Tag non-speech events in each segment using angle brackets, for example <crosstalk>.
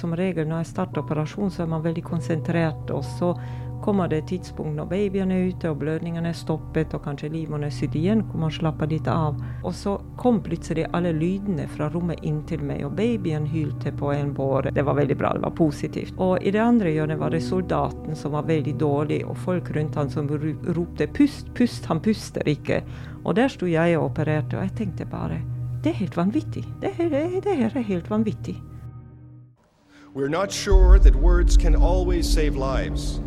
som regel når jeg starter operasjon, så er man veldig konsentrert. Og så kommer det et tidspunkt når babyen er ute og blødningen er stoppet og kanskje livmoren er sydd igjen, hvor man slapper litt av. Og så kom plutselig alle lydene fra rommet inntil meg, og babyen hylte på en båre. Det var veldig bra, det var positivt. Og i det andre hjørnet var det soldaten som var veldig dårlig, og folk rundt han som ropte 'pust, pust', han puster ikke. Og der sto jeg og opererte, og jeg tenkte bare det er helt vanvittig. Det her, det er helt vanvittig. We're not sure that words can always save lives.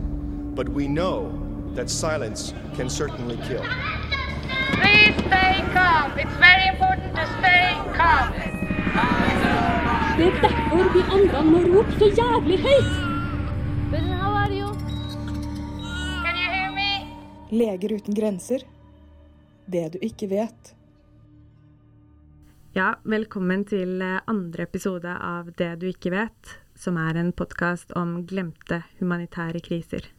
but we know that silence can certainly kill. Please stay calm. It's very important to stay calm. Det er derfor vi andre må rope så jævlig høyt. Leger uten grenser. Det du ikke vet. Ja, velkommen til eh, andre episode av Det du ikke vet, som er en podkast om glemte humanitære kriser.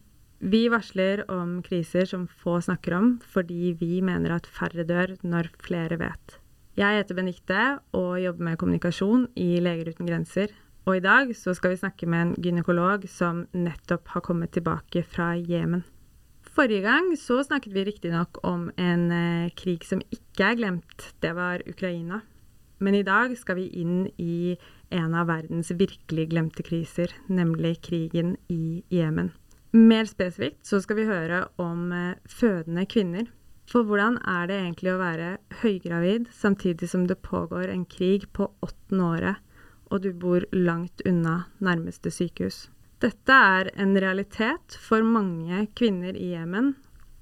Vi varsler om kriser som få snakker om, fordi vi mener at færre dør når flere vet. Jeg heter Benikte og jobber med kommunikasjon i Leger uten grenser. Og i dag så skal vi snakke med en gynekolog som nettopp har kommet tilbake fra Jemen. Forrige gang så snakket vi riktignok om en eh, krig som ikke er glemt. Det var Ukraina. Men i dag skal vi inn i en av verdens virkelig glemte kriser, nemlig krigen i Jemen. Mer spesifikt så skal vi høre om eh, fødende kvinner. For hvordan er det egentlig å være høygravid samtidig som det pågår en krig på åttende året, og du bor langt unna nærmeste sykehus? Dette er en realitet for mange kvinner i Jemen,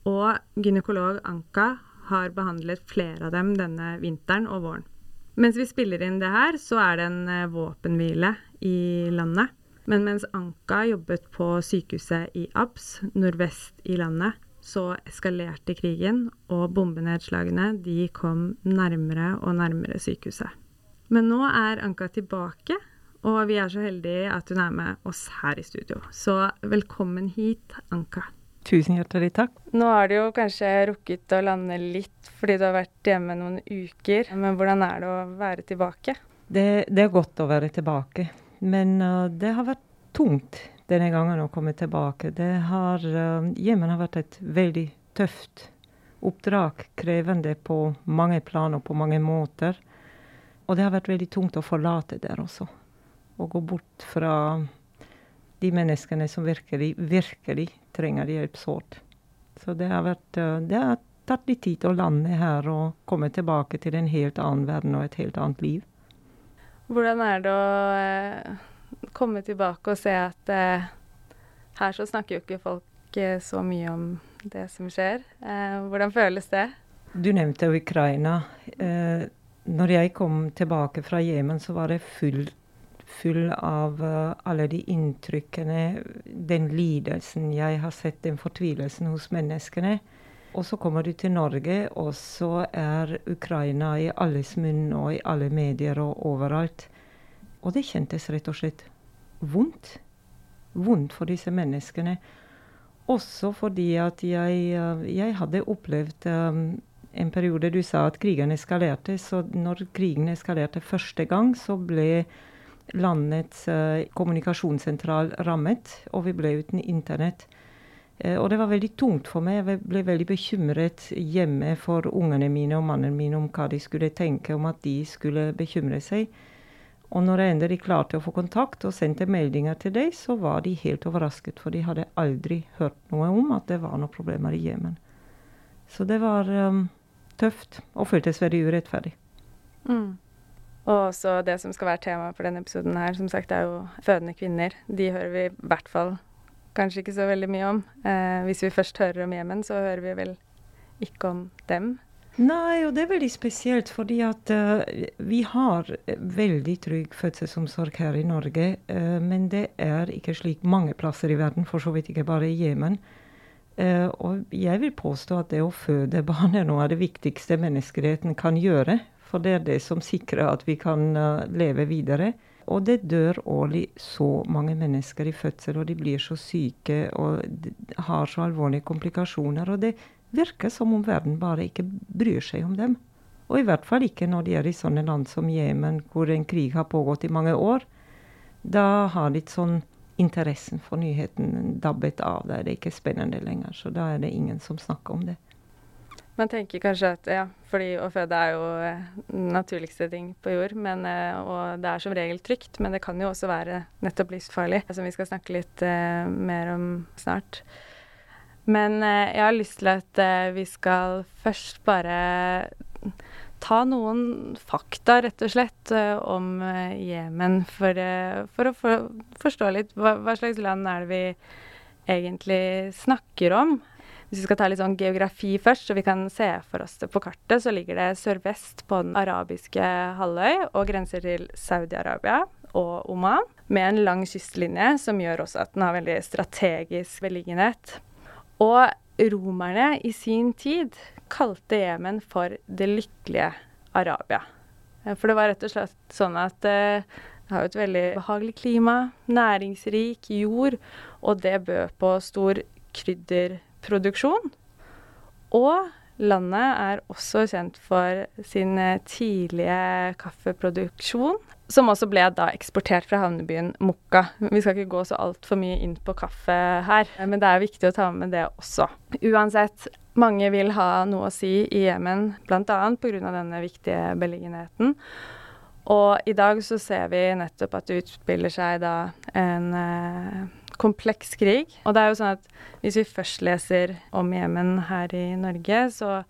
og gynekolog Anka har behandlet flere av dem denne vinteren og våren. Mens vi spiller inn det her, så er det en eh, våpenhvile i landet. Men mens Anka jobbet på sykehuset i Abs, nordvest i landet, så eskalerte krigen, og bombenedslagene de kom nærmere og nærmere sykehuset. Men nå er Anka tilbake, og vi er så heldige at hun er med oss her i studio. Så velkommen hit, Anka. Tusen hjertelig takk. Nå har du jo kanskje rukket å lande litt fordi du har vært hjemme noen uker. Men hvordan er det å være tilbake? Det, det er godt å være tilbake. Men uh, det har vært tungt denne gangen å komme tilbake. Det har, uh, hjemmen har vært et veldig tøft oppdrag. Krevende på mange plan og på mange måter. Og det har vært veldig tungt å forlate der også. Å gå bort fra de menneskene som virkelig, virkelig trenger hjelp sårt. Så det har, vært, uh, det har tatt litt tid å lande her og komme tilbake til en helt annen verden og et helt annet liv. Hvordan er det å eh, komme tilbake og se at eh, her så snakker jo ikke folk eh, så mye om det som skjer. Eh, hvordan føles det? Du nevnte Ukraina. Eh, når jeg kom tilbake fra Jemen, så var det full, full av uh, alle de inntrykkene, den lidelsen jeg har sett, den fortvilelsen hos menneskene. Og så kommer du til Norge, og så er Ukraina i alles munn og i alle medier og overalt. Og det kjentes rett og slett vondt. Vondt for disse menneskene. Også fordi at jeg, eh, jeg hadde opplevd um, en periode Du sa at krigen eskalerte. Så når krigen eskalerte første gang, så ble landets uh, kommunikasjonssentral rammet, og vi ble uten internett. Eh, og det var veldig tungt for meg. Jeg ble veldig bekymret hjemme for ungene mine og mannen min om hva de skulle tenke om at de skulle bekymre seg. Og når jeg endelig klarte å få kontakt og sendte meldinger til dem, så var de helt overrasket, for de hadde aldri hørt noe om at det var noen problemer i Jemen. Så det var um, tøft og føltes veldig urettferdig. Mm. Og også det som skal være tema for denne episoden her, som sagt, er jo fødende kvinner. De hører vi i hvert fall kanskje ikke så veldig mye om. Eh, hvis vi først hører om Jemen, så hører vi vel ikke om dem. Nei, og det er veldig spesielt, fordi at uh, vi har veldig trygg fødselsomsorg her i Norge. Uh, men det er ikke slik mange plasser i verden, for så vidt ikke bare i Jemen. Uh, og jeg vil påstå at det å føde barn er noe av det viktigste menneskeheten kan gjøre. For det er det som sikrer at vi kan leve videre. Og det dør årlig så mange mennesker i fødsel, og de blir så syke og har så alvorlige komplikasjoner. Og det virker som om verden bare ikke bryr seg om dem. Og i hvert fall ikke når de er i sånne land som Jemen, hvor en krig har pågått i mange år. Da har litt sånn interessen for nyheten dabbet av. Da er det ikke spennende lenger. Så da er det ingen som snakker om det. Man tenker kanskje at ja, fordi å føde er jo eh, naturligste ting på jord, men, eh, og det er som regel trygt, men det kan jo også være nettopp livsfarlig, som vi skal snakke litt eh, mer om snart. Men eh, jeg har lyst til at eh, vi skal først bare ta noen fakta, rett og slett, eh, om Jemen, for, for, å for, forstå litt hva, hva slags land er det vi egentlig snakker om. Hvis vi skal ta litt sånn geografi først, så vi kan se for oss det på kartet, så ligger det sørvest på den arabiske halvøy og grenser til Saudi-Arabia og Oman, med en lang kystlinje som gjør også at den har veldig strategisk beliggenhet. Og romerne i sin tid kalte Jemen for det lykkelige Arabia. For det var rett og slett sånn at eh, det har jo et veldig behagelig klima, næringsrik jord, og det bød på stor krydder produksjon. Og landet er også kjent for sin eh, tidlige kaffeproduksjon, som også ble da eksportert fra havnebyen Mokka. Vi skal ikke gå så altfor mye inn på kaffe her, men det er viktig å ta med det også. Uansett, mange vil ha noe å si i Jemen, bl.a. pga. denne viktige beliggenheten. Og i dag så ser vi nettopp at det utspiller seg da en eh, kompleks krig. Og det er jo sånn at hvis vi først leser om Jemen her i Norge, så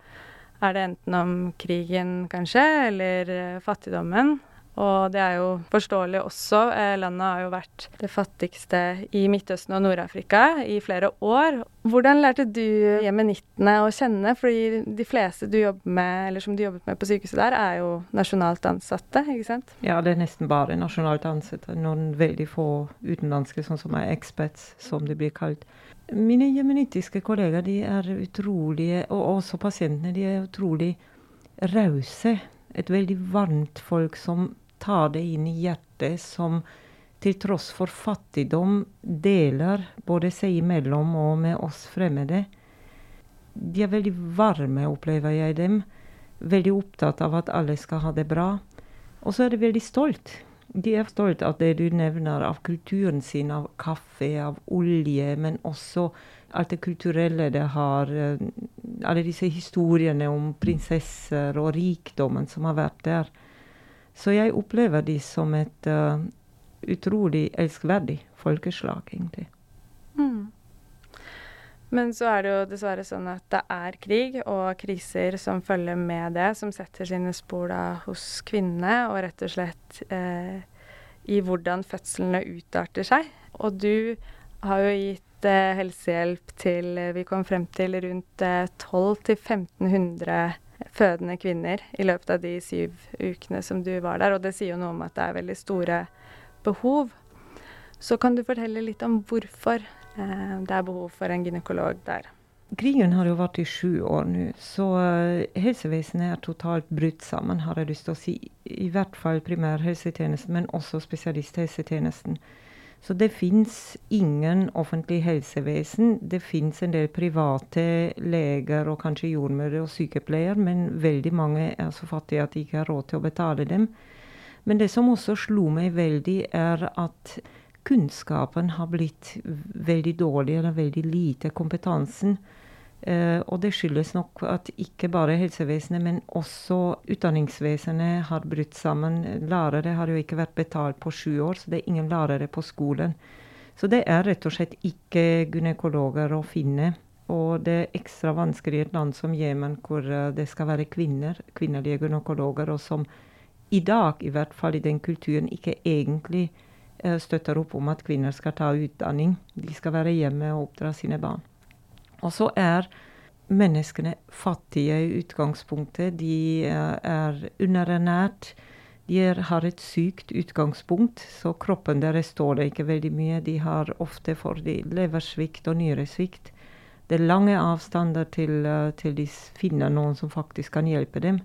er det enten om krigen, kanskje, eller eh, fattigdommen. Og det er jo forståelig også. Eh, landet har jo vært det fattigste i Midtøsten og Nord-Afrika i flere år. Hvordan lærte du jemenittene å kjenne? Fordi de fleste du jobber med, eller som du jobbet med på sykehuset der, er jo nasjonalt ansatte, ikke sant? Ja, det er nesten bare nasjonalt ansatte. Noen veldig få utenlandske, sånn som er expats, som det blir kalt. Mine jemenittiske kollegaer de er utrolige, og også pasientene, de er utrolig rause. Et veldig varmt folk som tar det inn i hjertet, som til tross for fattigdom deler både seg imellom og med oss fremmede. De er veldig varme, opplever jeg dem. Veldig opptatt av at alle skal ha det bra. Og så er de veldig stolt. De er stolt av det du nevner, av kulturen sin, av kaffe, av olje, men også alt det kulturelle det har. Eh, alle disse historiene om prinsesser og rikdommen som har vært der. Så jeg opplever de som et uh, utrolig elskverdig folkeslag, egentlig. Mm. Men så er det jo dessverre sånn at det er krig og kriser som følger med det, som setter sine spor da hos kvinnene, og rett og slett eh, i hvordan fødslene utarter seg. Og du har jo gitt eh, helsehjelp til Vi kom frem til rundt eh, 12 1500 fødende kvinner i løpet av de syv ukene som du var der. Og det sier jo noe om at det er veldig store behov. Så kan du fortelle litt om hvorfor eh, det er behov for en gynekolog der? Krigen har jo vært i sju år nå, så uh, helsevesenet er totalt brutt sammen, har jeg lyst til å si. I hvert fall primærhelsetjenesten, men også spesialisthelsetjenesten. Så det fins ingen offentlig helsevesen. Det fins en del private leger og kanskje jordmødre og sykepleiere, men veldig mange er så fattige at de ikke har råd til å betale dem. Men det som også slo meg veldig, er at kunnskapen har blitt veldig dårlig, eller veldig lite kompetansen. Uh, og det skyldes nok at ikke bare helsevesenet, men også utdanningsvesenet har brutt sammen. Lærere har jo ikke vært betalt på sju år, så det er ingen lærere på skolen. Så det er rett og slett ikke gynekologer å finne. Og det er ekstra vanskelig i et land som Jemen, hvor uh, det skal være kvinner, kvinnelige gynekologer, og som i dag, i hvert fall i den kulturen, ikke egentlig uh, støtter opp om at kvinner skal ta utdanning. De skal være hjemme og oppdra sine barn. Og så er menneskene fattige i utgangspunktet. De er underernært. De er, har et sykt utgangspunkt, så kroppen deres det ikke veldig mye. De har ofte for de leversvikt og nyresvikt. Det er lange avstander til, til de finner noen som faktisk kan hjelpe dem.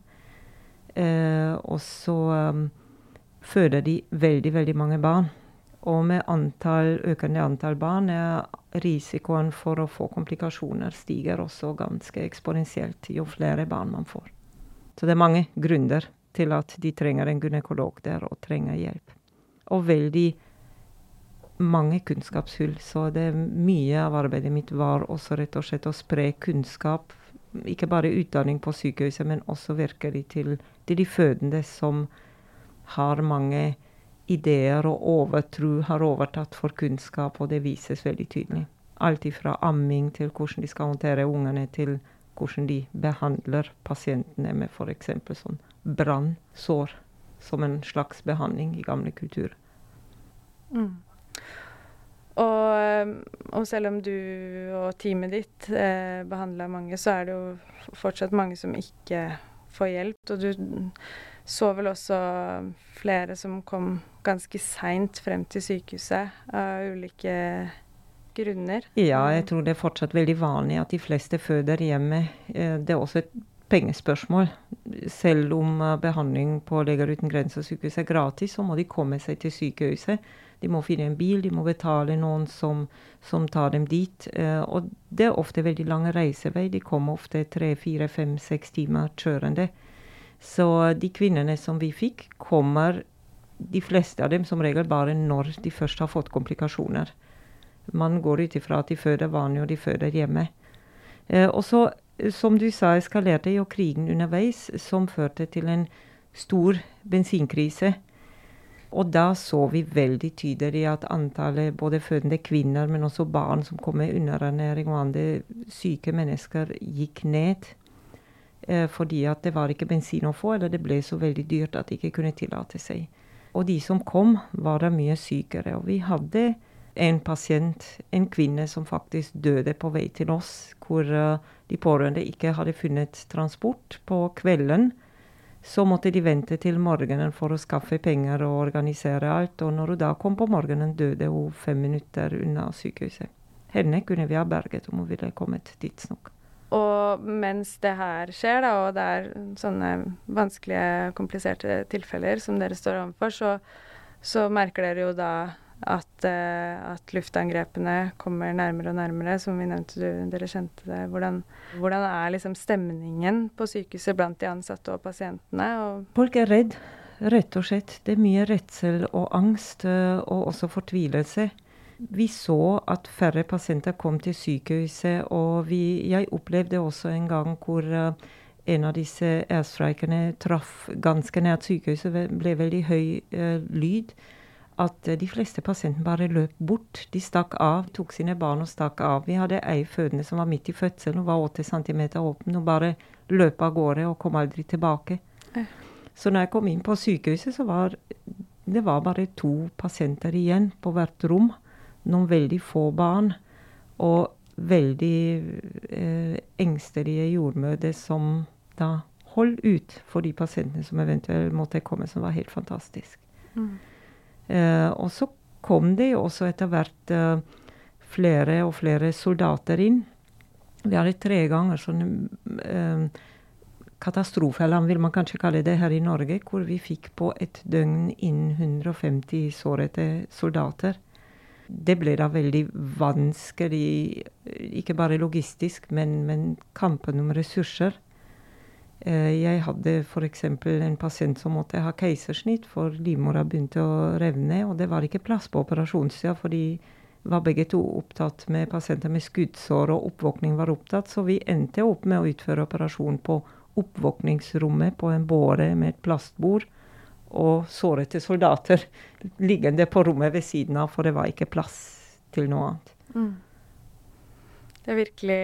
Eh, og så um, føder de veldig, veldig mange barn. Og med antall, økende antall barn er risikoen for å få komplikasjoner stiger også ganske eksponentielt jo flere barn man får. Så det er mange grunner til at de trenger en gynekolog der og trenger hjelp. Og veldig mange kunnskapshull. Så det mye av arbeidet mitt var også rett og slett å spre kunnskap. Ikke bare utdanning på sykehuset, men også virkelig til, til de fødende som har mange ideer og overtro har overtatt for kunnskap, og det vises veldig tydelig. Alt fra amming til hvordan de skal håndtere ungene, til hvordan de behandler pasientene med f.eks. sånn brannsår som en slags behandling i gamle kulturer. Mm. Og, og, selv om du og teamet ditt eh, behandla mange, så er det jo fortsatt mange som ikke får hjelp. Og du så vel også flere som kom ganske seint frem til sykehuset av ulike grunner. Ja, jeg tror det er fortsatt veldig vanlig at de fleste føder hjemme. Eh, det er også et pengespørsmål. Selv om eh, behandling på Leger uten grenser sykehus er gratis, så må de komme seg til sykehuset. De må finne en bil, de må betale noen som, som tar dem dit. Uh, og det er ofte veldig lang reisevei. De kommer ofte tre, fire, fem, seks timer kjørende. Så de kvinnene som vi fikk, kommer de fleste av dem som regel bare når de først har fått komplikasjoner. Man går ut ifra at de føder vanlig, og de føder hjemme. Eh, og så, som du sa, eskalerte jo krigen underveis, som førte til en stor bensinkrise. Og da så vi veldig tydelig at antallet både fødende kvinner, men også barn som kom med underernæring og andre syke mennesker, gikk ned. Eh, fordi at det var ikke bensin å få, eller det ble så veldig dyrt at de ikke kunne tillate seg. Og de som kom, var da mye sykere. Og vi hadde en pasient, en kvinne, som faktisk døde på vei til oss, hvor uh, de pårørende ikke hadde funnet transport på kvelden. Så måtte de vente til morgenen for å skaffe penger og organisere alt. Og når hun da kom på morgenen, døde hun fem minutter unna sykehuset. Henne kunne vi ha berget om hun ville kommet tidsnok. Og mens det her skjer, da, og det er sånne vanskelige, kompliserte tilfeller som dere står overfor, så, så merker dere jo da at, uh, at, luftangrepene kommer nærmere og nærmere. Som vi nevnte, du, dere kjente det. Hvordan, hvordan, er liksom stemningen på sykehuset blant de ansatte og pasientene? Og Folk er redd, rett og slett. Det er mye redsel og angst, uh, og også fortvilelse. Vi så at færre pasienter kom til sykehuset, og vi, jeg opplevde også en gang hvor uh, en av disse airstrikerne traff ganske nært sykehuset, ble veldig høy lyd at de fleste pasientene bare løp bort. De stakk av, tok sine barn og stakk av. Vi hadde ei fødende som var midt i fødselen, hun var 80 cm åpen. Hun bare løp av gårde og kom aldri tilbake. Så når jeg kom inn på sykehuset, så var det var bare to pasienter igjen på hvert rom. Noen veldig få barn. Og veldig eh, engstelige jordmødre som da holdt ut for de pasientene som eventuelt måtte komme, som var helt fantastisk. Mm. Eh, og så kom det jo også etter hvert eh, flere og flere soldater inn. Vi hadde tre ganger sånn eh, eller vil man kanskje kalle det, her i Norge, hvor vi fikk på et døgn inn 150 sårete soldater. Det ble da veldig vanskelig, ikke bare logistisk, men, men kampen om ressurser. Eh, jeg hadde f.eks. en pasient som måtte ha keisersnitt, for livmora begynte å revne. Og det var ikke plass på operasjonssida, for de var begge to opptatt med pasienter med skuddsår, og oppvåkning var opptatt. Så vi endte opp med å utføre operasjon på oppvåkningsrommet på en båre med et plastbord. Og sårete soldater liggende på rommet ved siden av, for det var ikke plass til noe annet. Mm. Det er virkelig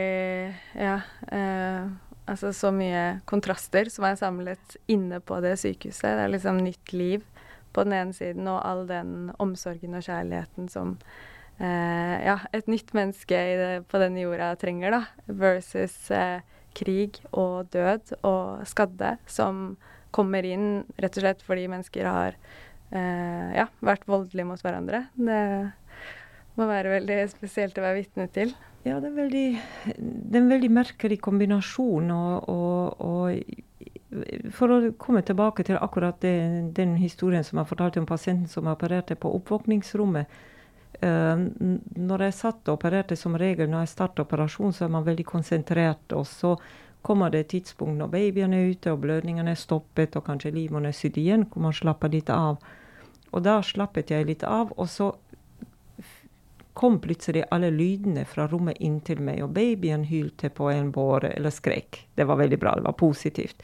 Ja. Eh, altså så mye kontraster som er samlet inne på det sykehuset. Det er liksom nytt liv på den ene siden, og all den omsorgen og kjærligheten som eh, ja, et nytt menneske det, på denne jorda trenger, da. Versus eh, krig og død og skadde som kommer inn rett og slett fordi mennesker har eh, ja, vært voldelige mot hverandre. Det må være veldig spesielt å være vitne til. Ja, det er, veldig, det er en veldig merkelig kombinasjon. Og, og, og, for å komme tilbake til akkurat det, den historien som jeg fortalte om pasienten som opererte på oppvåkningsrommet. Uh, når jeg satt og opererte som regel, når jeg starter operasjon, så er man veldig konsentrert. Og så kommer det et tidspunkt når babyen er ute og blødningen er stoppet og kanskje livmoren er sydd igjen, hvor man slapper litt av. Og da slappet jeg litt av, og så kom plutselig alle lydene fra rommet inntil meg, og babyen hylte på en båre eller skrek. Det var veldig bra, det var positivt.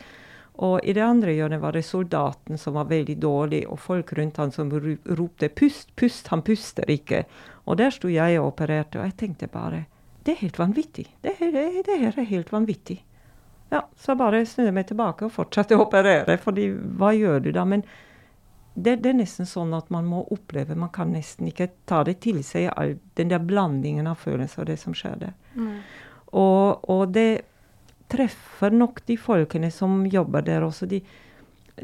Og i det andre hjørnet var det soldaten som var veldig dårlig, og folk rundt han som ropte 'pust, pust', han puster ikke. Og der sto jeg og opererte, og jeg tenkte bare det er helt vanvittig. Det, det, det her er helt vanvittig. Ja, så bare snur jeg meg tilbake og fortsetter å operere, fordi hva gjør du da? Men det, det, er nesten sånn at man må oppleve Man kan nesten ikke ta det til seg, all, den der blandingen av følelser og det som skjer der. Mm. Og, og, det treffer nok de folkene som jobber der også. De,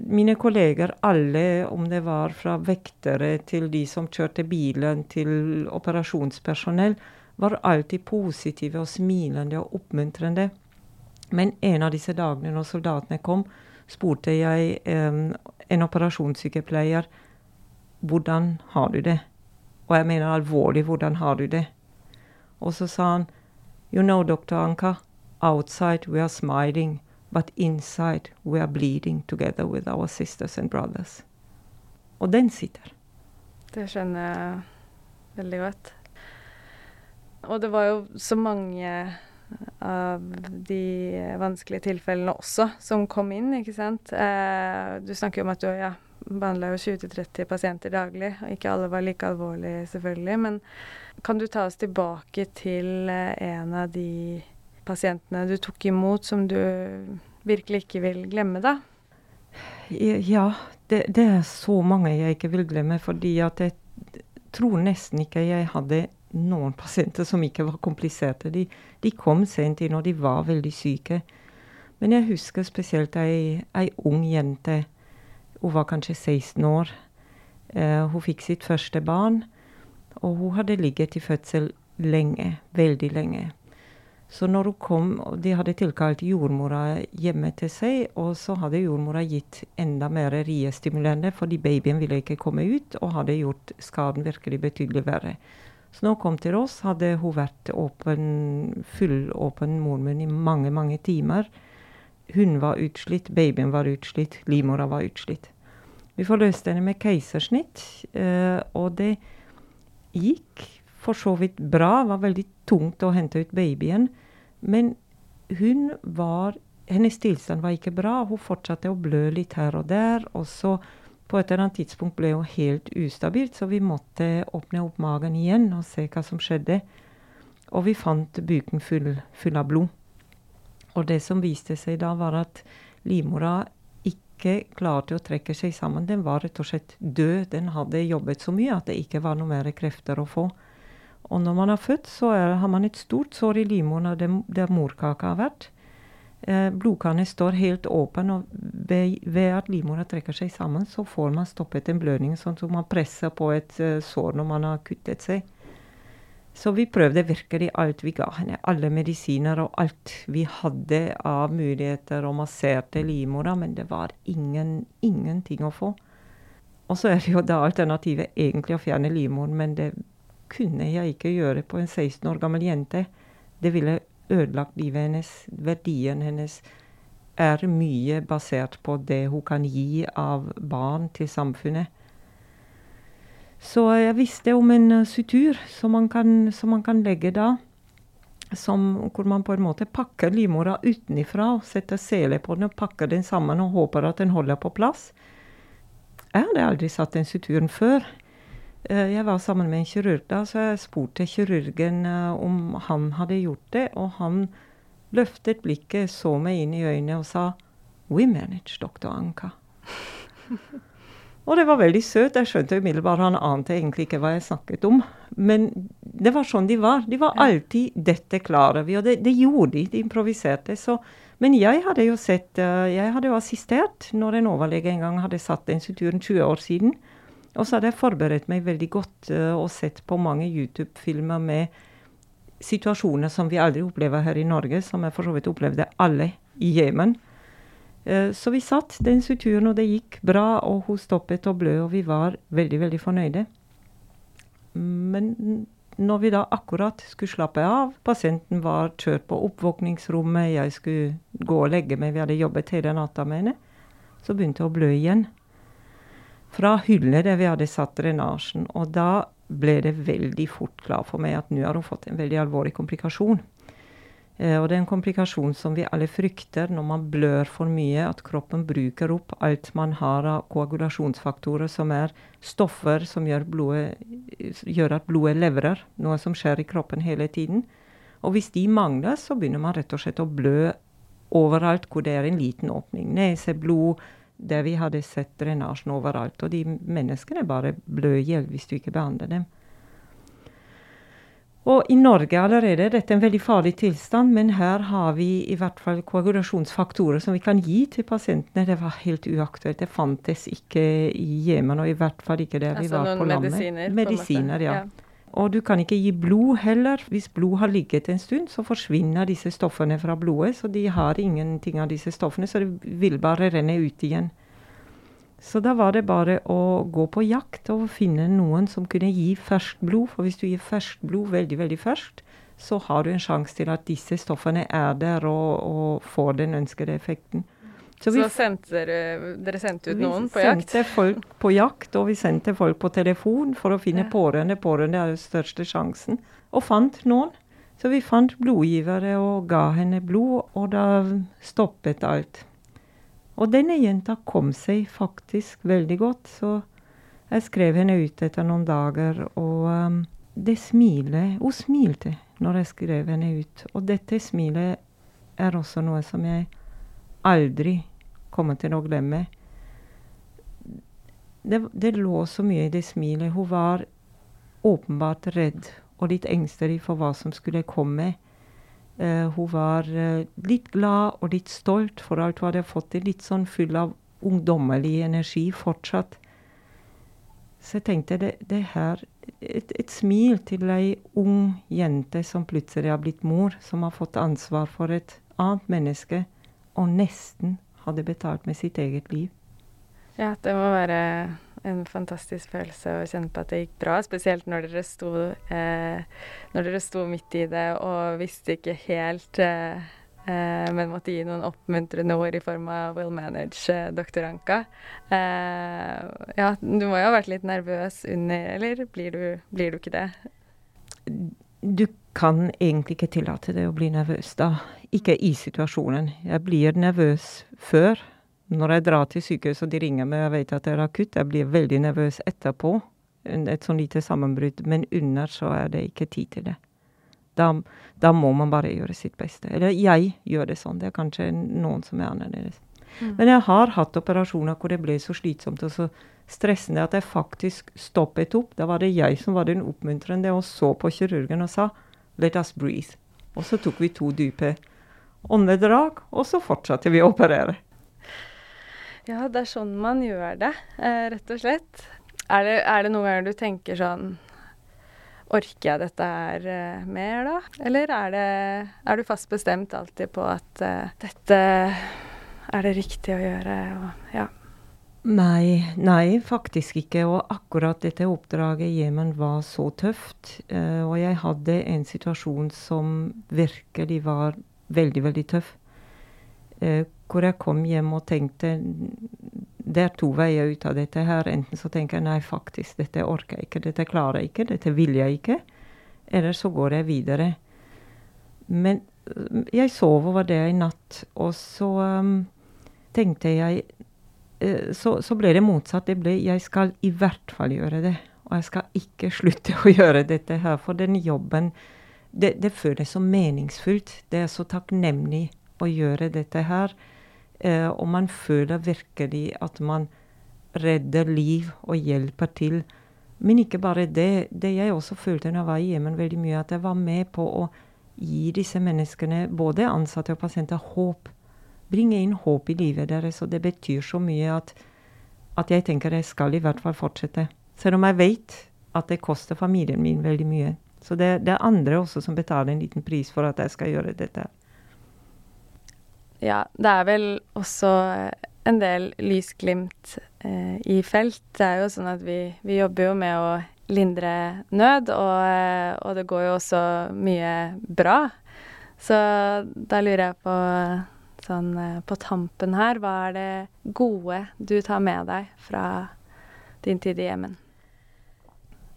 mine kolleger, alle, om det var fra vektere til de som kjørte bilen, til operasjonspersonell, var alltid positive og smilende og oppmuntrende. Men en av disse dagene når soldatene kom, spurte jeg eh, en operasjonssykepleier hvordan har du det? Og jeg mener alvorlig, hvordan har du det? Og så sa han You know, Dr. Anka, outside we are smiling, but inside we are bleeding together with our sisters and brothers. Og den sitter. Det skjønner jeg veldig godt. Og det var jo så mange av de vanskelige tilfellene også som kom inn, ikke sant. Eh, du snakker jo om at du ja, behandla 20-30 pasienter daglig, og ikke alle var like alvorlige, selvfølgelig. Men kan du ta oss tilbake til eh, en av de pasientene du tok imot som du virkelig ikke vil glemme, da? Ja, det, det er så mange jeg ikke vil glemme, fordi at jeg tror nesten ikke jeg hadde noen pasienter som ikke var kompliserte. De, de kom sent inn, og de var veldig syke. Men jeg husker spesielt ei, ei ung jente. Hun var kanskje 16 år. Uh, hun fikk sitt første barn, og hun hadde ligget i fødsel lenge. Veldig lenge. Så når hun kom, de hadde tilkalt jordmora hjemme til seg, og så hadde jordmora gitt enda mer riestimulerende, fordi babyen ville ikke komme ut, og hadde gjort skaden virkelig betydelig verre. Så når hun kom til oss, hadde hun vært åpen, fullåpen mormunn i mange, mange timer. Hun var utslitt, babyen var utslitt, livmora var utslitt. Vi forløste henne med keisersnitt, eh, og det gikk for så vidt bra. Det var veldig tungt å hente ut babyen. Men hun var Hennes tilstand var ikke bra. Hun fortsatte å blø litt her og der. Og så på et eller annet tidspunkt ble jo helt ustabilt, så vi måtte åpne opp magen igjen og se hva som skjedde. Og vi fant buken full, full av blod. Og det som viste seg da, var at livmora ikke klarte å trekke seg sammen. Den var rett og slett død. Den hadde jobbet så mye at det ikke var noe mer krefter å få. Og når man har født, så er, har man et stort sår i livmoren der morkaka har vært. Eh, blodkaret står helt åpen, og ved, ved at livmora trekker seg sammen, så får man stoppet en blødning, sånn som man presser på et uh, sår når man har kuttet seg. Så vi prøvde virkelig alt vi ga henne. Alle medisiner og alt vi hadde av muligheter, og masserte livmora, men det var ingen, ingenting å få. Og så er det jo da alternativet egentlig å fjerne livmoren, men det kunne jeg ikke gjøre på en 16 år gammel jente. Det ville ødelagt livet hennes. Verdien hennes er mye basert på det hun kan gi av barn til samfunnet. Så jeg visste om en uh, sutur som man, kan, som man kan legge da. Som, hvor man på en måte pakker livmora utenifra og setter sele på den og pakker den sammen og håper at den holder på plass. Jeg hadde aldri satt den suturen før. Eh, jeg var sammen med en kirurg da, så jeg spurte kirurgen eh, om han hadde gjort det. Og han løftet blikket, så meg inn i øynene og sa 'We manage, doktor Anka'. <laughs> og det var veldig søt. Jeg skjønte umiddelbart han ante egentlig ikke hva jeg snakket om. Men det var sånn de var. De var alltid 'dette klarer vi'. Og det, det gjorde de. De improviserte. Så, men jeg hadde jo sett eh, Jeg hadde jo assistert når en overlege en gang hadde satt den strukturen 20 år siden. Og så hadde jeg forberedt meg veldig godt uh, og sett på mange YouTube-filmer med situasjoner som vi aldri opplever her i Norge, som jeg for så vidt opplevde alle i Jemen. Uh, så vi satt den turen, og det gikk bra, og hun stoppet og blø, og vi var veldig, veldig fornøyde. Men når vi da akkurat skulle slappe av, pasienten var kjørt på oppvåkningsrommet, jeg skulle gå og legge meg, vi hadde jobbet hele natta med henne, så begynte hun å blø igjen fra hyllene der vi hadde satt drenasjen. Og da ble det veldig fort klart for meg at nå har hun fått en veldig alvorlig komplikasjon. Eh, og det er en komplikasjon som vi alle frykter når man blør for mye, at kroppen bruker opp alt man har av koagulasjonsfaktorer, som er stoffer som gjør, blodet, gjør at blodet leverer, noe som skjer i kroppen hele tiden. Og hvis de mangler, så begynner man rett og slett å blø overalt hvor det er en liten åpning. Nese, blod, der vi hadde sett drenasjen overalt. Og de menneskene bare blør i hjel hvis du ikke behandler dem. Og i Norge allerede er dette en veldig farlig tilstand, men her har vi i hvert fall koagulasjonsfaktorer som vi kan gi til pasientene. Det var helt uaktuelt. Det fantes ikke i Jemen, og i hvert fall ikke der altså vi var på landet. Medisiner, medisiner ja. ja. Og du kan ikke gi blod heller. Hvis blod har ligget en stund, så forsvinner disse stoffene fra blodet. Så de har ingenting av disse stoffene, så det vil bare renne ut igjen. Så da var det bare å gå på jakt og finne noen som kunne gi ferskt blod. For hvis du gir ferskt blod veldig, veldig ferskt, så har du en sjanse til at disse stoffene er der og, og får den ønskede effekten. Så, så sendte dere, dere sendte ut noen på jakt? Vi sendte folk på jakt, og vi sendte folk på telefon for å finne ja. pårørende. Pårørende er den største sjansen. Og fant noen. Så vi fant blodgivere og ga henne blod, og da stoppet alt. Og denne jenta kom seg faktisk veldig godt, så jeg skrev henne ut etter noen dager, og um, det smilet Hun smilte når jeg skrev henne ut. Og dette smilet er også noe som jeg aldri kommer til å glemme. Det, det lå så mye i det smilet. Hun var åpenbart redd og litt engstelig for hva som skulle komme. Uh, hun var uh, litt glad og litt stolt for alt hun hadde fått til. Litt sånn full av ungdommelig energi fortsatt. Så jeg tenkte det, det her et, et, smil til ei ung jente som plutselig har blitt mor, som har fått ansvar for et annet menneske, og nesten hadde betalt med sitt eget liv. Ja, det må være en fantastisk følelse å kjenne på at det gikk bra. Spesielt når dere sto, eh, når dere sto midt i det og visste ikke helt, eh, eh, men måtte gi noen oppmuntrende ord i form av Will Manage, eh, doktor Anka. Eh, ja, du må jo ha vært litt nervøs under, eller blir du, blir du ikke det? Du kan egentlig ikke tillate det å bli nervøs da. Ikke i situasjonen. Jeg blir nervøs før når jeg drar til sykehuset og de ringer meg og jeg vet at det er akutt, jeg blir veldig nervøs etterpå. Et sånn lite sammenbrudd. Men under så er det ikke tid til det. Da, da, må man bare gjøre sitt beste. Eller jeg gjør det sånn. Det er kanskje noen som er annerledes. Mm. Men jeg har hatt operasjoner hvor det ble så slitsomt og så stressende at jeg faktisk stoppet opp. Da var det jeg som var den oppmuntrende og så på kirurgen og sa 'let us breathe'. Og så tok vi to dype åndedrag, og så fortsatte vi å operere. Ja, det er sånn man gjør det, eh, rett og slett. Er det, er det noen ganger du tenker sånn Orker jeg dette her eh, mer, da? Eller er, det, er, du fast bestemt alltid på at uh, dette er det riktig å gjøre? Og, ja. Nei, nei, faktisk ikke. Og akkurat dette oppdraget i Jemen var så tøft. Uh, og jeg hadde en situasjon som virkelig var veldig, veldig tøff. Uh, hvor jeg kom hjem og tenkte det er to veier ut av dette her. Enten så tenker jeg nei, faktisk, dette orker jeg ikke, dette klarer jeg ikke, dette vil jeg ikke. Eller så går jeg videre. Men øh, jeg sov over det i natt, og så um, tenkte jeg så, så, ble det motsatt. Det ble jeg skal i hvert fall gjøre det. Og jeg skal ikke slutte å <laughs> gjøre dette her. For den jobben det, det føles så meningsfullt. Det er så takknemlig å gjøre dette her. Eh, og man føler virkelig at man redder liv og hjelper til. Men ikke bare det. Det jeg også følte når jeg var i Jemen, veldig mye, at jeg var med på å gi disse menneskene, både ansatte og pasienter, håp. Bringe inn håp i livet deres. Og det betyr så mye at, at jeg tenker jeg skal i hvert fall fortsette. Selv om jeg vet at det koster familien min veldig mye. Så det, det er andre også som betaler en liten pris for at jeg skal gjøre dette. Ja, det er vel også en del lysglimt eh, i felt. Det er jo sånn at vi, vi jobber jo med å lindre nød, og, eh, og, det går jo også mye bra. Så da lurer jeg på sånn eh, på tampen her, hva er det gode du tar med deg fra din tid i Jemen?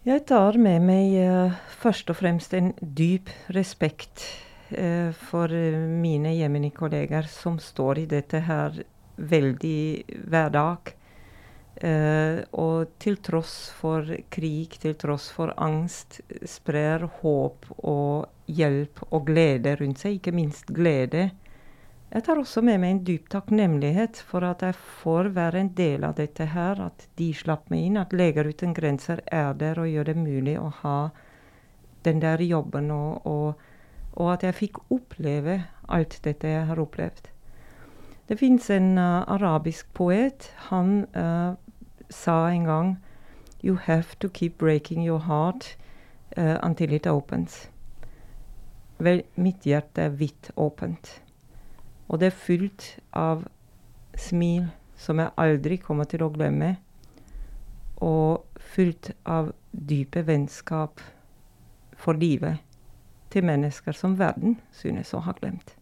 Jeg tar med meg uh, først og fremst en dyp respekt uh, for mine Jemeni-kolleger som står i dette her veldig hver dag. Uh, og til tross for krig, til tross for angst, sprer håp og hjelp og glede rundt seg. Ikke minst glede. Jeg tar også med meg en dyp takknemlighet for at jeg får være en del av dette her. At de slapp meg inn. At Leger uten grenser er der og gjør det mulig å ha den der jobben. Og, og, og at jeg fikk oppleve alt dette jeg har opplevd. Det fins en uh, arabisk poet. Han uh, sa en gang You have to keep breaking your heart uh, until it opens. Vel, mitt hjerte er vidt åpent. Og det er fullt av smil som jeg aldri kommer til å glemme. Og fullt av dype vennskap for livet til mennesker som verden synes å ha glemt.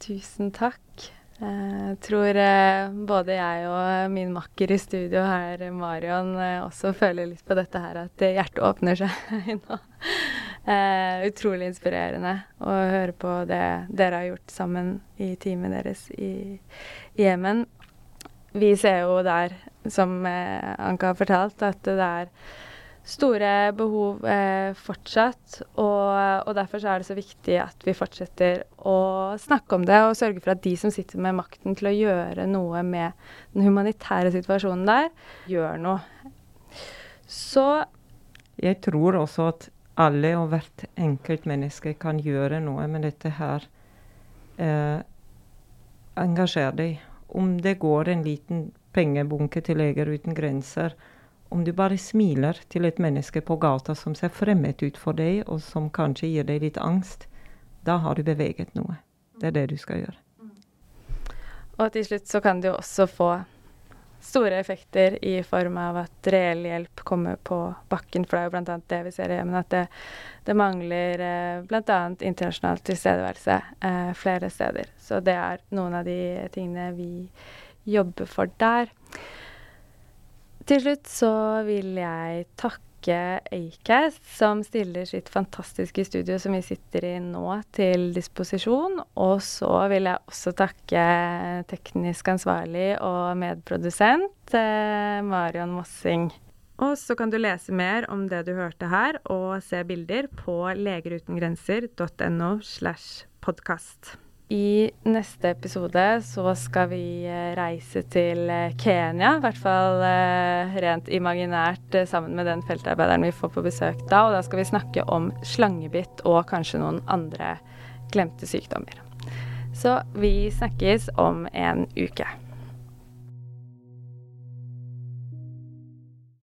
Tusen takk. Jeg tror eh, både jeg og min makker i studio her, Marion, eh, også føler litt på dette her at hjertet åpner seg <laughs> nå. Eh, utrolig inspirerende å høre på det dere har gjort sammen i teamet deres i Jemen. Vi ser jo der, som Anka har fortalt, at det er store behov eh, fortsatt. Og, og, derfor er det så viktig at vi fortsetter å snakke om det og sørge for at de som sitter med makten til å gjøre noe med den humanitære situasjonen der, gjør noe. Så Jeg tror også at alle og hvert enkelt menneske kan gjøre noe med dette her. Eh, engasjer deg. Om det går en liten pengebunke til Leger uten grenser, om du bare smiler til et menneske på gata som ser fremmed ut for deg, og som kanskje gir deg litt angst, da har du beveget noe. Det er det du skal gjøre. Og til slutt så kan du også få store effekter i form av at reell hjelp kommer på bakken. For det er jo bl.a. det vi ser i Jemen, at det, det mangler eh, bl.a. internasjonal tilstedeværelse eh, flere steder. Så det er noen av de tingene vi jobber for der. Til slutt så vil jeg takke Acast, som stiller sitt fantastiske studio som vi sitter i nå, til disposisjon. Og så vil jeg også takke teknisk ansvarlig og medprodusent eh, Marion Mossing. Og så kan du lese mer om det du hørte her, og se bilder på legerutengrenser.no slash podkast. I neste episode så skal vi eh, reise til eh, Kenya, i hvert fall eh, rent imaginært sammen med den feltarbeideren vi får på besøk da. Og da skal vi snakke om slangebitt og kanskje noen andre glemte sykdommer. Så vi snakkes om en uke.